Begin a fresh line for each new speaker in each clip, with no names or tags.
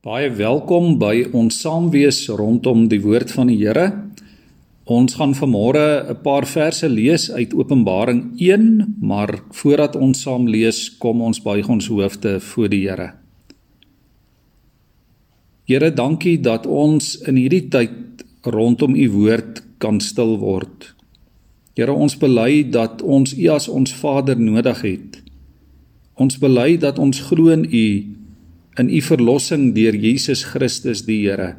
Baie welkom by ons saamwees rondom die woord van die Here. Ons gaan vanmôre 'n paar verse lees uit Openbaring 1, maar voordat ons saam lees, kom ons buig ons hoofde voor die Here. Here, dankie dat ons in hierdie tyd rondom u woord kan stil word. Here, ons bely dat ons u as ons Vader nodig het. Ons bely dat ons glo in u in u verlossing deur Jesus Christus die Here.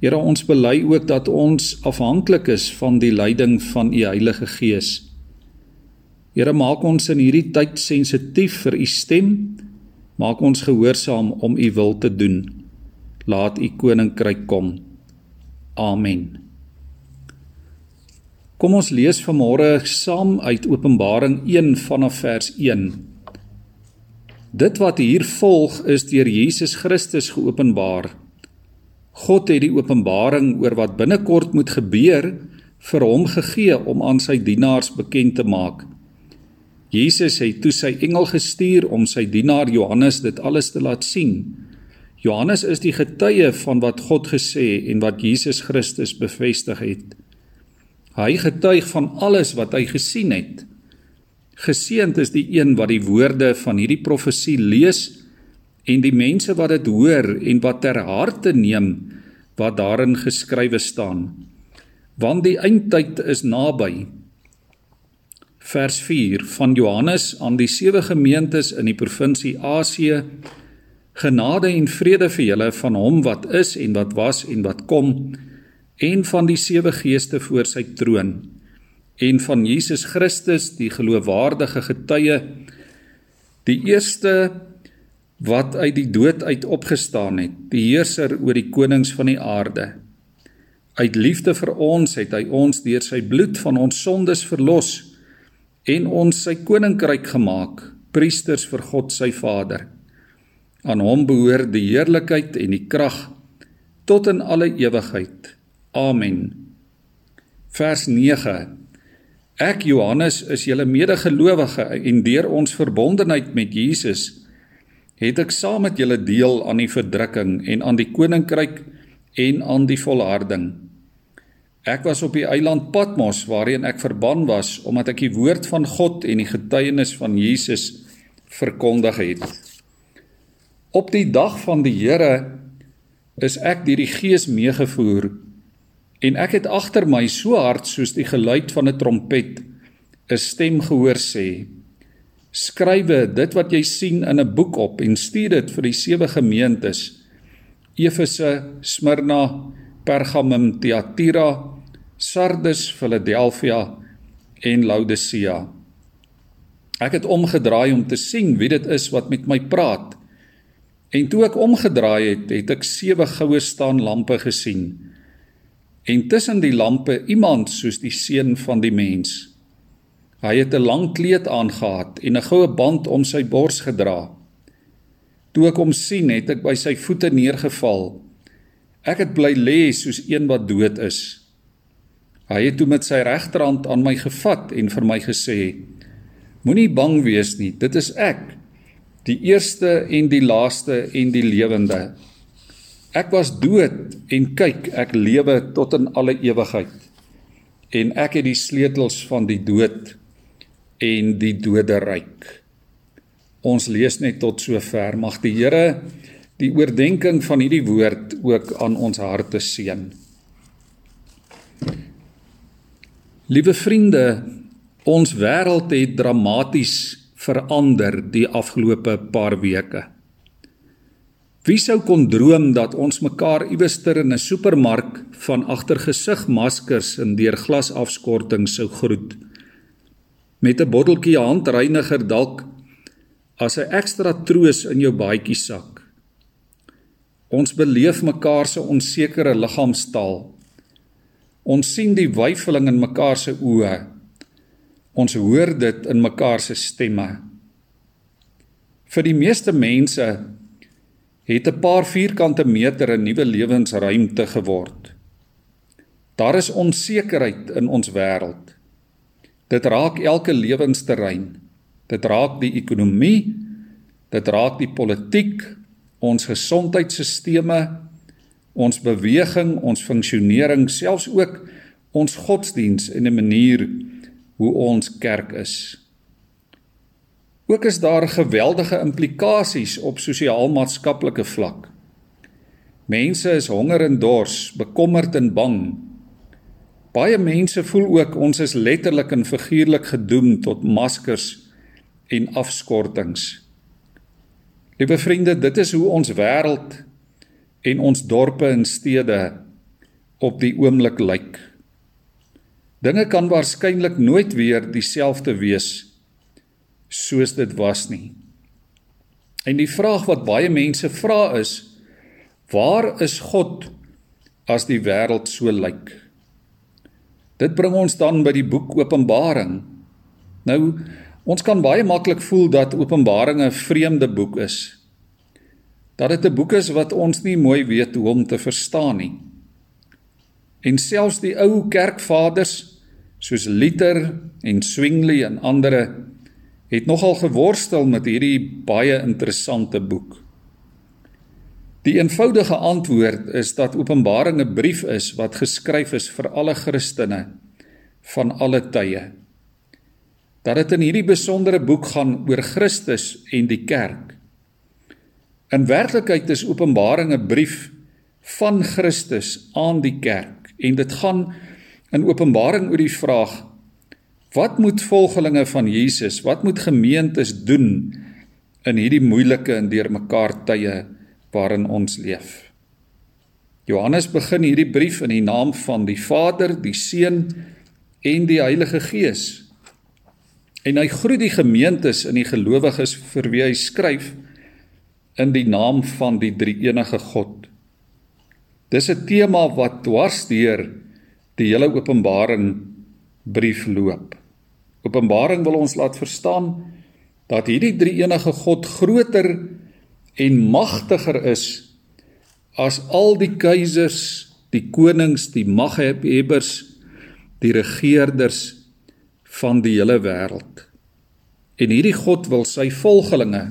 Here ons bely ook dat ons afhanklik is van die leiding van u Heilige Gees. Here maak ons in hierdie tyd sensitief vir u stem. Maak ons gehoorsaam om u wil te doen. Laat u koninkryk kom. Amen. Kom ons lees vanmôre saam uit Openbaring 1 vanaf vers 1. Dit wat hier volg is deur Jesus Christus geopenbaar. God het die openbaring oor wat binnekort moet gebeur vir hom gegee om aan sy dienaars bekend te maak. Jesus het toe sy engel gestuur om sy dienaar Johannes dit alles te laat sien. Johannes is die getuie van wat God gesê en wat Jesus Christus bevestig het. Hy getuig van alles wat hy gesien het. Geseënd is die een wat die woorde van hierdie profesie lees en die mense wat dit hoor en wat ter harte neem wat daarin geskrywe staan. Want die eindtyd is naby. Vers 4 van Johannes aan die sewe gemeentes in die provinsie Asië. Genade en vrede vir julle van hom wat is en wat was en wat kom en van die sewe geeste voor sy troon en van Jesus Christus die geloofwaardige getuie die eerste wat uit die dood uit opgestaan het die heerser oor die konings van die aarde. Uit liefde vir ons het hy ons deur sy bloed van ons sondes verlos en ons sy koninkryk gemaak priesters vir God sy Vader. Aan hom behoort die heerlikheid en die krag tot in alle ewigheid. Amen. Vers 9 Ek Johannes is julle medegelowige en deur ons verbondenheid met Jesus het ek saam met julle deel aan die verdrukking en aan die koninkryk en aan die volharding. Ek was op die eiland Patmos waarheen ek verban was omdat ek die woord van God en die getuienis van Jesus verkondig het. Op die dag van die Here is ek deur die Gees meegevoer En ek het agter my so hard soos die geluid van 'n trompet 'n stem gehoor sê: Skrywe dit wat jy sien in 'n boek op en stuur dit vir die sewe gemeentes: Efese, Smyrna, Pergamum, Thyatira, Sardes, Philadelphia en Laodicea. Ek het omgedraai om te sien wie dit is wat met my praat. En toe ek omgedraai het, het ek sewe goue staan lampe gesien en tussen die lampe iemand soos die seun van die mens. Hy het 'n lang kleed aangetree en 'n goue band om sy bors gedra. Toe ek hom sien, het ek by sy voete neergeval. Ek het bly lê soos een wat dood is. Hy het toe met sy regterhand aan my gevat en vir my gesê: Moenie bang wees nie, dit is ek, die eerste en die laaste en die lewende. Ek was dood en kyk, ek lewe tot in alle ewigheid. En ek het die sleutels van die dood en die doderyk. Ons lees net tot sover. Mag die Here die oordeenking van hierdie woord ook aan ons harte seën. Liewe vriende, ons wêreld het dramaties verander die afgelope paar weke. Wie sou kon droom dat ons mekaar iewester in 'n supermark van agter gesigmaskers en deur glasafskorting sou groet met 'n botteltjie handreiniger dalk as 'n ekstra troos in jou baadjie sak. Ons beleef mekaar se onsekere liggaamstaal. Ons sien die weifeling in mekaar se oë. Ons hoor dit in mekaar se stemme. Vir die meeste mense het 'n paar vierkante meter 'n nuwe lewensruimte geword. Daar is onsekerheid in ons wêreld. Dit raak elke lewensterrein. Dit raak die ekonomie, dit raak die politiek ons gesondheidstelsels, ons beweging, ons funksionering, selfs ook ons godsdiens en 'n manier hoe ons kerk is. Ook is daar geweldige implikasies op sosiaal-maatskaplike vlak. Mense is honger en dors, bekommerd en bang. Baie mense voel ook ons is letterlik en figuurlik gedoem tot maskers en afskortings. Liewe vriende, dit is hoe ons wêreld en ons dorpe en stede op die oomblik lyk. Dinge kan waarskynlik nooit weer dieselfde wees nie soos dit was nie. En die vraag wat baie mense vra is: Waar is God as die wêreld so lyk? Dit bring ons dan by die boek Openbaring. Nou, ons kan baie maklik voel dat Openbaring 'n vreemde boek is. Dat dit 'n boek is wat ons nie mooi weet hoe om te verstaan nie. En selfs die ou kerkvaders soos Luther en Zwingli en ander het nogal geworstel met hierdie baie interessante boek. Die eenvoudige antwoord is dat Openbaring 'n brief is wat geskryf is vir alle Christene van alle tye. Dat dit in hierdie besondere boek gaan oor Christus en die kerk. In werklikheid is Openbaring 'n brief van Christus aan die kerk en dit gaan in Openbaring oor die vraag Wat moet volgelinge van Jesus, wat moet gemeentes doen in hierdie moeilike en deurmekaar tye waarin ons leef? Johannes begin hierdie brief in die naam van die Vader, die Seun en die Heilige Gees. En hy groet die gemeentes en die gelowiges vir wie hy skryf in die naam van die Drie-enige God. Dis 'n tema wat dwarsdeur die hele Openbaring brief loop. Openbaring wil ons laat verstaan dat hierdie drie enige God groter en magtiger is as al die keisers, die konings, die maghebbers, die regerders van die hele wêreld. En hierdie God wil sy volgelinge,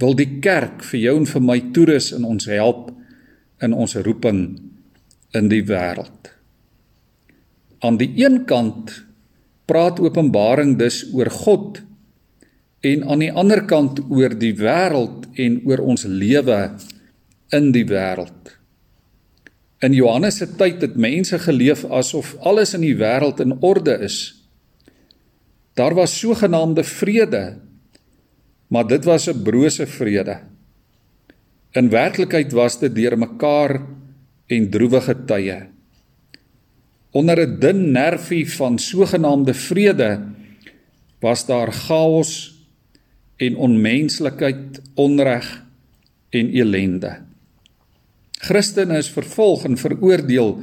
wil die kerk vir jou en vir my toerus in ons help in ons roeping in die wêreld. Aan die een kant praat Openbaring dus oor God en aan die ander kant oor die wêreld en oor ons lewe in die wêreld. In Johannes se tyd het mense geleef asof alles in die wêreld in orde is. Daar was sogenaamde vrede, maar dit was 'n brose vrede. In werklikheid was dit deurmekaar en droewige tye onder 'n dun nervie van sogenaamde vrede was daar chaos en onmenslikheid, onreg en elende. Christene is vervolg en veroordeel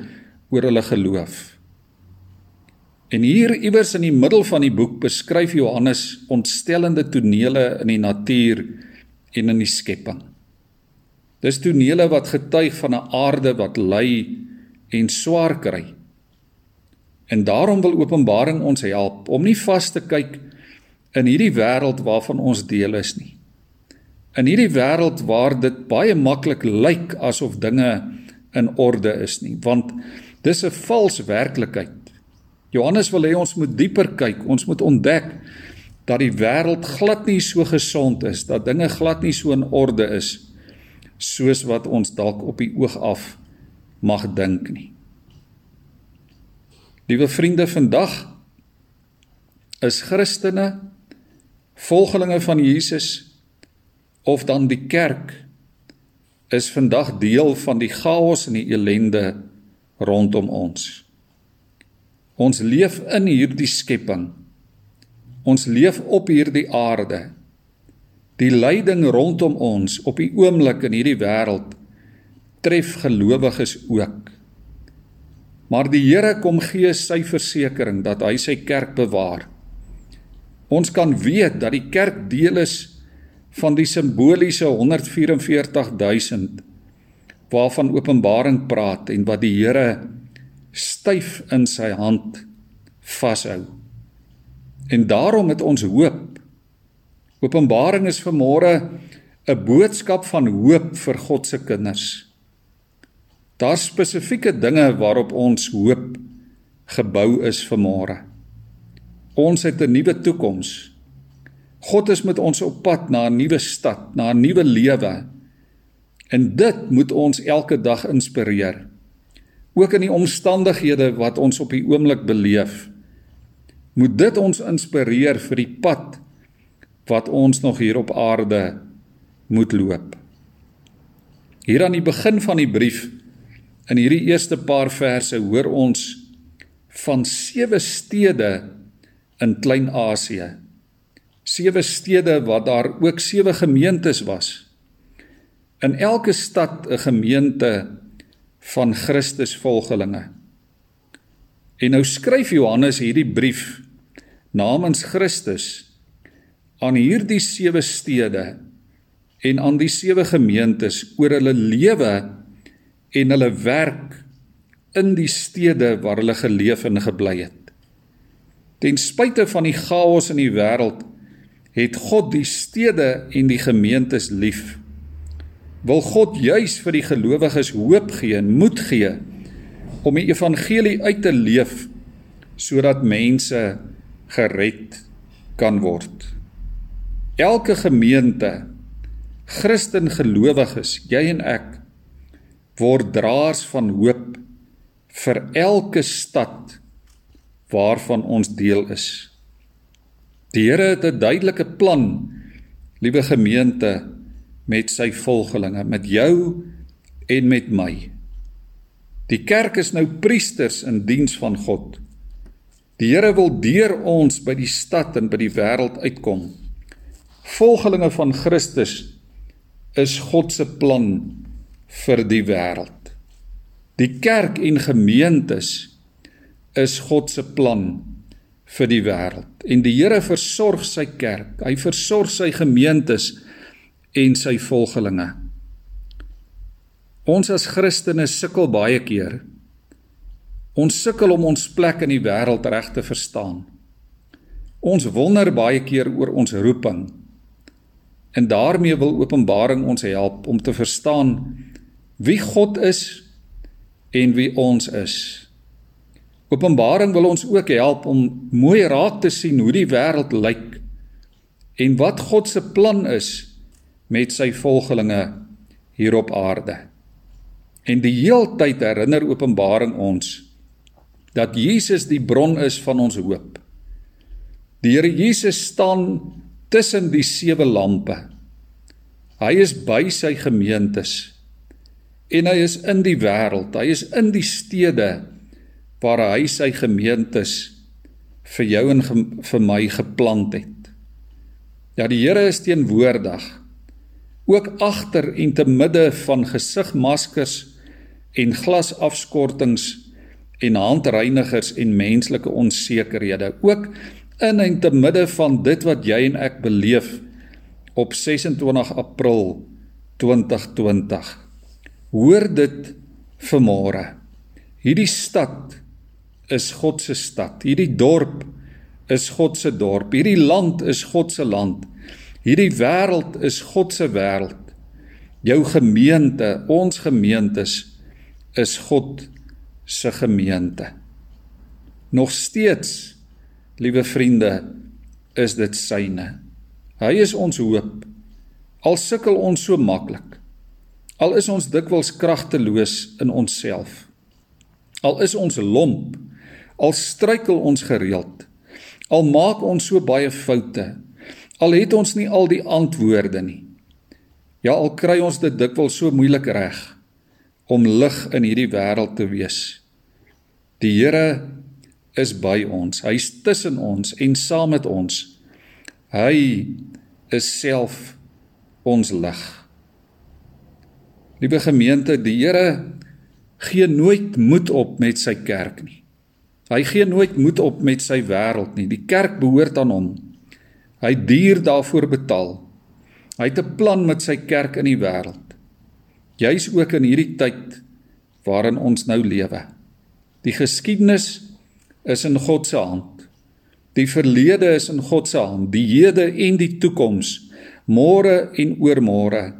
oor hulle geloof. En hier iewers in die middel van die boek beskryf Johannes ontstellende tonele in die natuur en in die skepping. Dis tonele wat getuig van 'n aarde wat ly en swaar kry. En daarom wil Openbaring ons help om nie vas te kyk in hierdie wêreld waarvan ons deel is nie. In hierdie wêreld waar dit baie maklik lyk asof dinge in orde is nie, want dis 'n vals werklikheid. Johannes wil hê ons moet dieper kyk, ons moet ontdek dat die wêreld glad nie so gesond is, dat dinge glad nie so in orde is soos wat ons dalk op die oog af mag dink nie. Liewe vriende, vandag is Christene volgelinge van Jesus of dan die kerk is vandag deel van die chaos en die ellende rondom ons. Ons leef in hierdie skepping. Ons leef op hierdie aarde. Die lyding rondom ons op die oomblik in hierdie wêreld tref gelowiges ook. Maar die Here kom gee sy versekering dat hy sy kerk bewaar. Ons kan weet dat die kerk deel is van die simboliese 144000 waarvan Openbaring praat en wat die Here styf in sy hand vashou. En daarom het ons hoop. Openbaring is vanmôre 'n boodskap van hoop vir God se kinders. Daar's spesifieke dinge waarop ons hoop gebou is vir môre. Ons het 'n nuwe toekoms. God is met ons op pad na 'n nuwe stad, na 'n nuwe lewe. En dit moet ons elke dag inspireer. Ook in die omstandighede wat ons op die oomblik beleef, moet dit ons inspireer vir die pad wat ons nog hier op aarde moet loop. Hier aan die begin van die brief in hierdie eerste paar verse hoor ons van sewe stede in Klein-Asië. Sewe stede wat daar ook sewe gemeentes was. In elke stad 'n gemeente van Christus volgelinge. En nou skryf Johannes hierdie brief namens Christus aan hierdie sewe stede en aan die sewe gemeentes oor hulle lewe en hulle werk in die stede waar hulle geleef en gebly het. Ten spyte van die chaos in die wêreld het God die stede en die gemeentes lief. Wil God juis vir die gelowiges hoop gee en moed gee om die evangelie uit te leef sodat mense gered kan word. Elke gemeente Christen gelowiges, jy en ek word draers van hoop vir elke stad waarvan ons deel is. Die Here het 'n duidelike plan, liewe gemeente, met sy volgelinge, met jou en met my. Die kerk is nou priesters in diens van God. Die Here wil deur ons by die stad en by die wêreld uitkom. Volgelinge van Christus is God se plan vir die wêreld. Die kerk en gemeentes is God se plan vir die wêreld. En die Here versorg sy kerk. Hy versorg sy gemeentes en sy volgelinge. Ons as Christene sukkel baie keer. Ons sukkel om ons plek in die wêreld reg te verstaan. Ons wonder baie keer oor ons roeping. En daarmee wil Openbaring ons help om te verstaan wie God is en wie ons is. Openbaring wil ons ook help om mooi raak te sien hoe die wêreld lyk en wat God se plan is met sy volgelinge hier op aarde. En die heeltyd herinner Openbaring ons dat Jesus die bron is van ons hoop. Die Here Jesus staan tussen die sewe lampe. Hy is by sy gemeentes en hy is in die wêreld. Hy is in die stede waar hy sy gemeentes vir jou en vir my geplant het. Ja, die Here is teenwoordig ook agter en te midde van gesigmaskers en glasafskortings en handreinigers en menslike onsekerhede ook in en te midde van dit wat jy en ek beleef op 26 April 2020. Hoor dit vanmôre. Hierdie stad is God se stad. Hierdie dorp is God se dorp. Hierdie land is God se land. Hierdie wêreld is God se wêreld. Jou gemeente, ons gemeentes is God se gemeente. Nog steeds Liewe vriende, is dit syne. Hy is ons hoop. Al sukkel ons so maklik. Al is ons dikwels kragteloos in onsself. Al is ons lomp. Al struikel ons gereeld. Al maak ons so baie foute. Al het ons nie al die antwoorde nie. Ja, al kry ons dit dikwels so moeilik reg om lig in hierdie wêreld te wees. Die Here is by ons. Hy's tussen ons en saam met ons. Hy is self ons lig. Liewe gemeente, die Here gee nooit moed op met sy kerk nie. Hy gee nooit moed op met sy wêreld nie. Die kerk behoort aan hom. Hy duur daarvoor betaal. Hy het 'n plan met sy kerk in die wêreld. Jy's ook in hierdie tyd waarin ons nou lewe. Die geskiedenis is in God se hand. Die verlede is in God se hand, die hede en die toekoms Môre en oormôre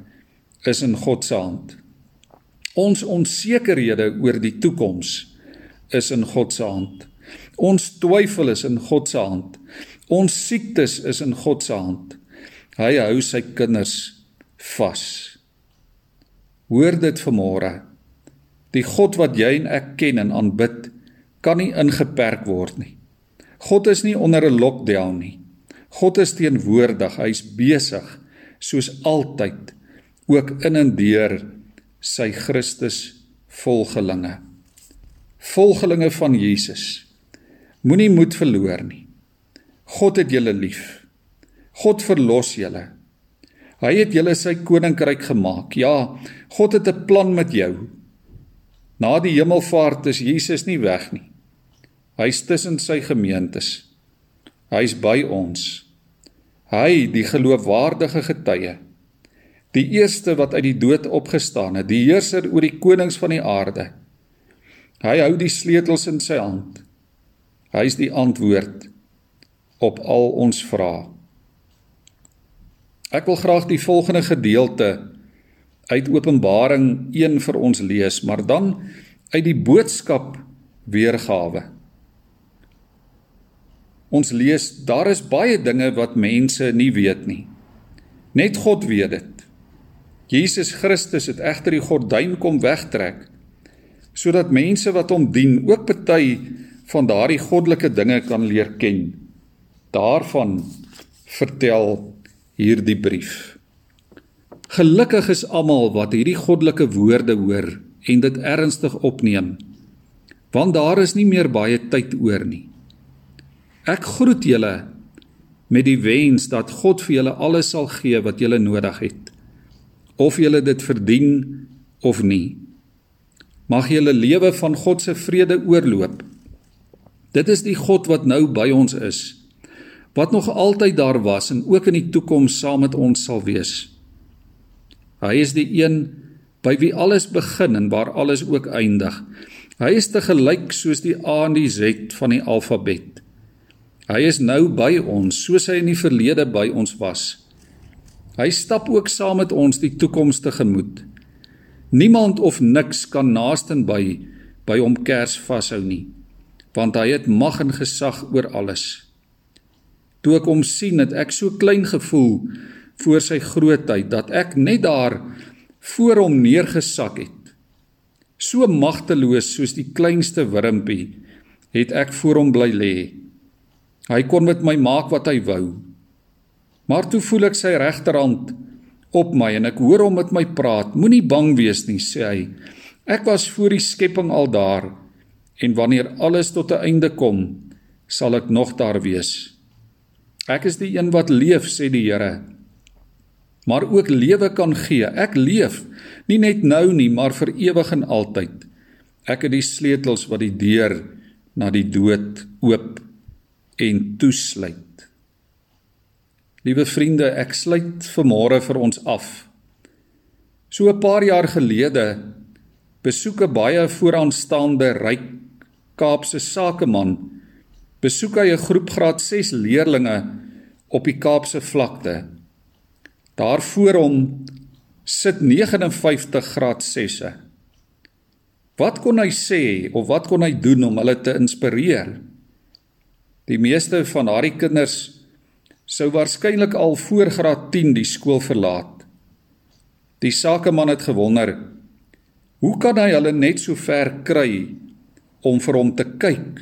is in God se hand. Ons onsekerhede oor die toekoms is in God se hand. Ons twyfel is in God se hand. Ons siektes is in God se hand. Hy hou sy kinders vas. Hoor dit vanmôre. Die God wat jy en ek ken en aanbid, kan nie ingeperk word nie. God is nie onder 'n lockdown nie. God is teenwoordig. Hy's besig soos altyd ook in en deur sy Christus volgelinge. Volgelinge van Jesus. Moenie moed verloor nie. God het julle lief. God verlos julle. Hy het julle sy koninkryk gemaak. Ja, God het 'n plan met jou. Na die hemelvaart is Jesus nie weg nie. Hy's tussen sy gemeentes. Hy's by ons. Hy, die geloofwaardige getuie, die eerste wat uit die dood opgestaan het, die heerser oor die konings van die aarde. Hy hou die sleutels in sy hand. Hy is die antwoord op al ons vrae. Ek wil graag die volgende gedeelte uit Openbaring 1 vir ons lees, maar dan uit die boodskap weergawe. Ons lees daar is baie dinge wat mense nie weet nie. Net God weet dit. Jesus Christus het egter die gordyn kom wegtrek sodat mense wat hom dien ook party van daardie goddelike dinge kan leer ken. Daarvan vertel hierdie brief. Gelukkig is almal wat hierdie goddelike woorde hoor en dit ernstig opneem. Want daar is nie meer baie tyd oor nie. Ek groet julle met die wens dat God vir julle alles sal gee wat julle nodig het of jy dit verdien of nie. Mag jy lewe van God se vrede oorloop. Dit is die God wat nou by ons is. Wat nog altyd daar was en ook in die toekoms saam met ons sal wees. Hy is die een by wie alles begin en waar alles ook eindig. Hy is te gelyk soos die A en die Z van die alfabet. Hy is nou by ons soos hy in die verlede by ons was. Hy stap ook saam met ons die toekoms tegemoet. Niemand of niks kan naasten by by hom kers vashou nie, want hy het mag en gesag oor alles. Toe ek hom sien, het ek so klein gevoel voor sy grootheid dat ek net daar voor hom neergesak het. So magteloos soos die kleinste wurmpie het ek voor hom bly lê. Hy kon met my maak wat hy wou. Maar toe voel ek sy regterhand op my en ek hoor hom met my praat. Moenie bang wees nie, sê hy. Ek was voor die skepping al daar en wanneer alles tot 'n einde kom, sal ek nog daar wees. Ek is die een wat leef, sê die Here. Maar ook lewe kan gee. Ek leef nie net nou nie, maar vir ewig en altyd. Ek het die sleutels wat die deur na die dood oop en toesluit. Liewe vriende, ek sluit vanmôre vir ons af. So 'n paar jaar gelede besoek 'n baie vooraanstaande ryk Kaapse sakeman besoek hy 'n groep graad 6 leerdlinge op die Kaapse vlakte. Daar voor hom sit 59 graad 6se. Wat kon hy sê of wat kon hy doen om hulle te inspireer? Die meeste van daardie kinders sou waarskynlik al voor graad 10 die skool verlaat. Die sakeman het gewonder, hoe kan hy hulle net so ver kry om vir hom te kyk?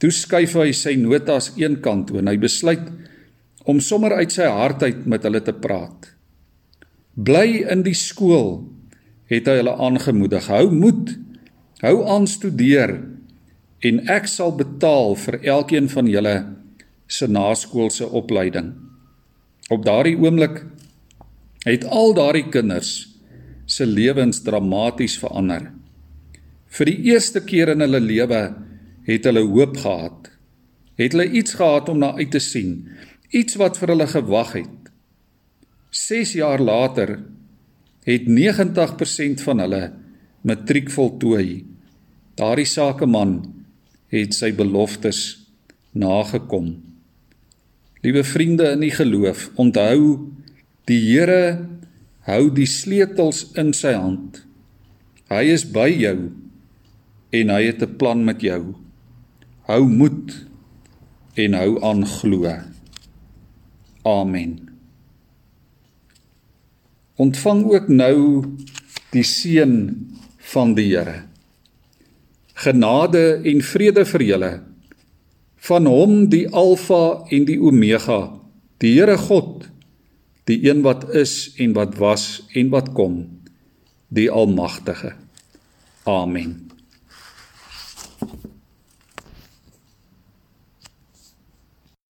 Toe skuif hy sy notas eenkant toe en hy besluit om sommer uit sy hart uit met hulle te praat. Bly in die skool, het hy hulle aangemoedig. Hou moed. Hou aan studeer en ek sal betaal vir elkeen van julle se naskoolse opleiding. Op daardie oomblik het al daardie kinders se lewens dramaties verander. Vir die eerste keer in hulle lewe het hulle hoop gehad. Het hulle iets gehad om na uit te sien, iets wat vir hulle gewag het. 6 jaar later het 90% van hulle matriek voltooi. Daardie sakeman het sy beloftes nagekom. Liewe vriende in die geloof, onthou die Here hou die sleutels in sy hand. Hy is by jou en hy het 'n plan met jou. Hou moed en hou aan glo. Amen. Ontvang ook nou die seën van die Here. Genade en vrede vir julle van hom die Alfa en die Omega, die Here God, die een wat is en wat was en wat kom, die Almagtige. Amen.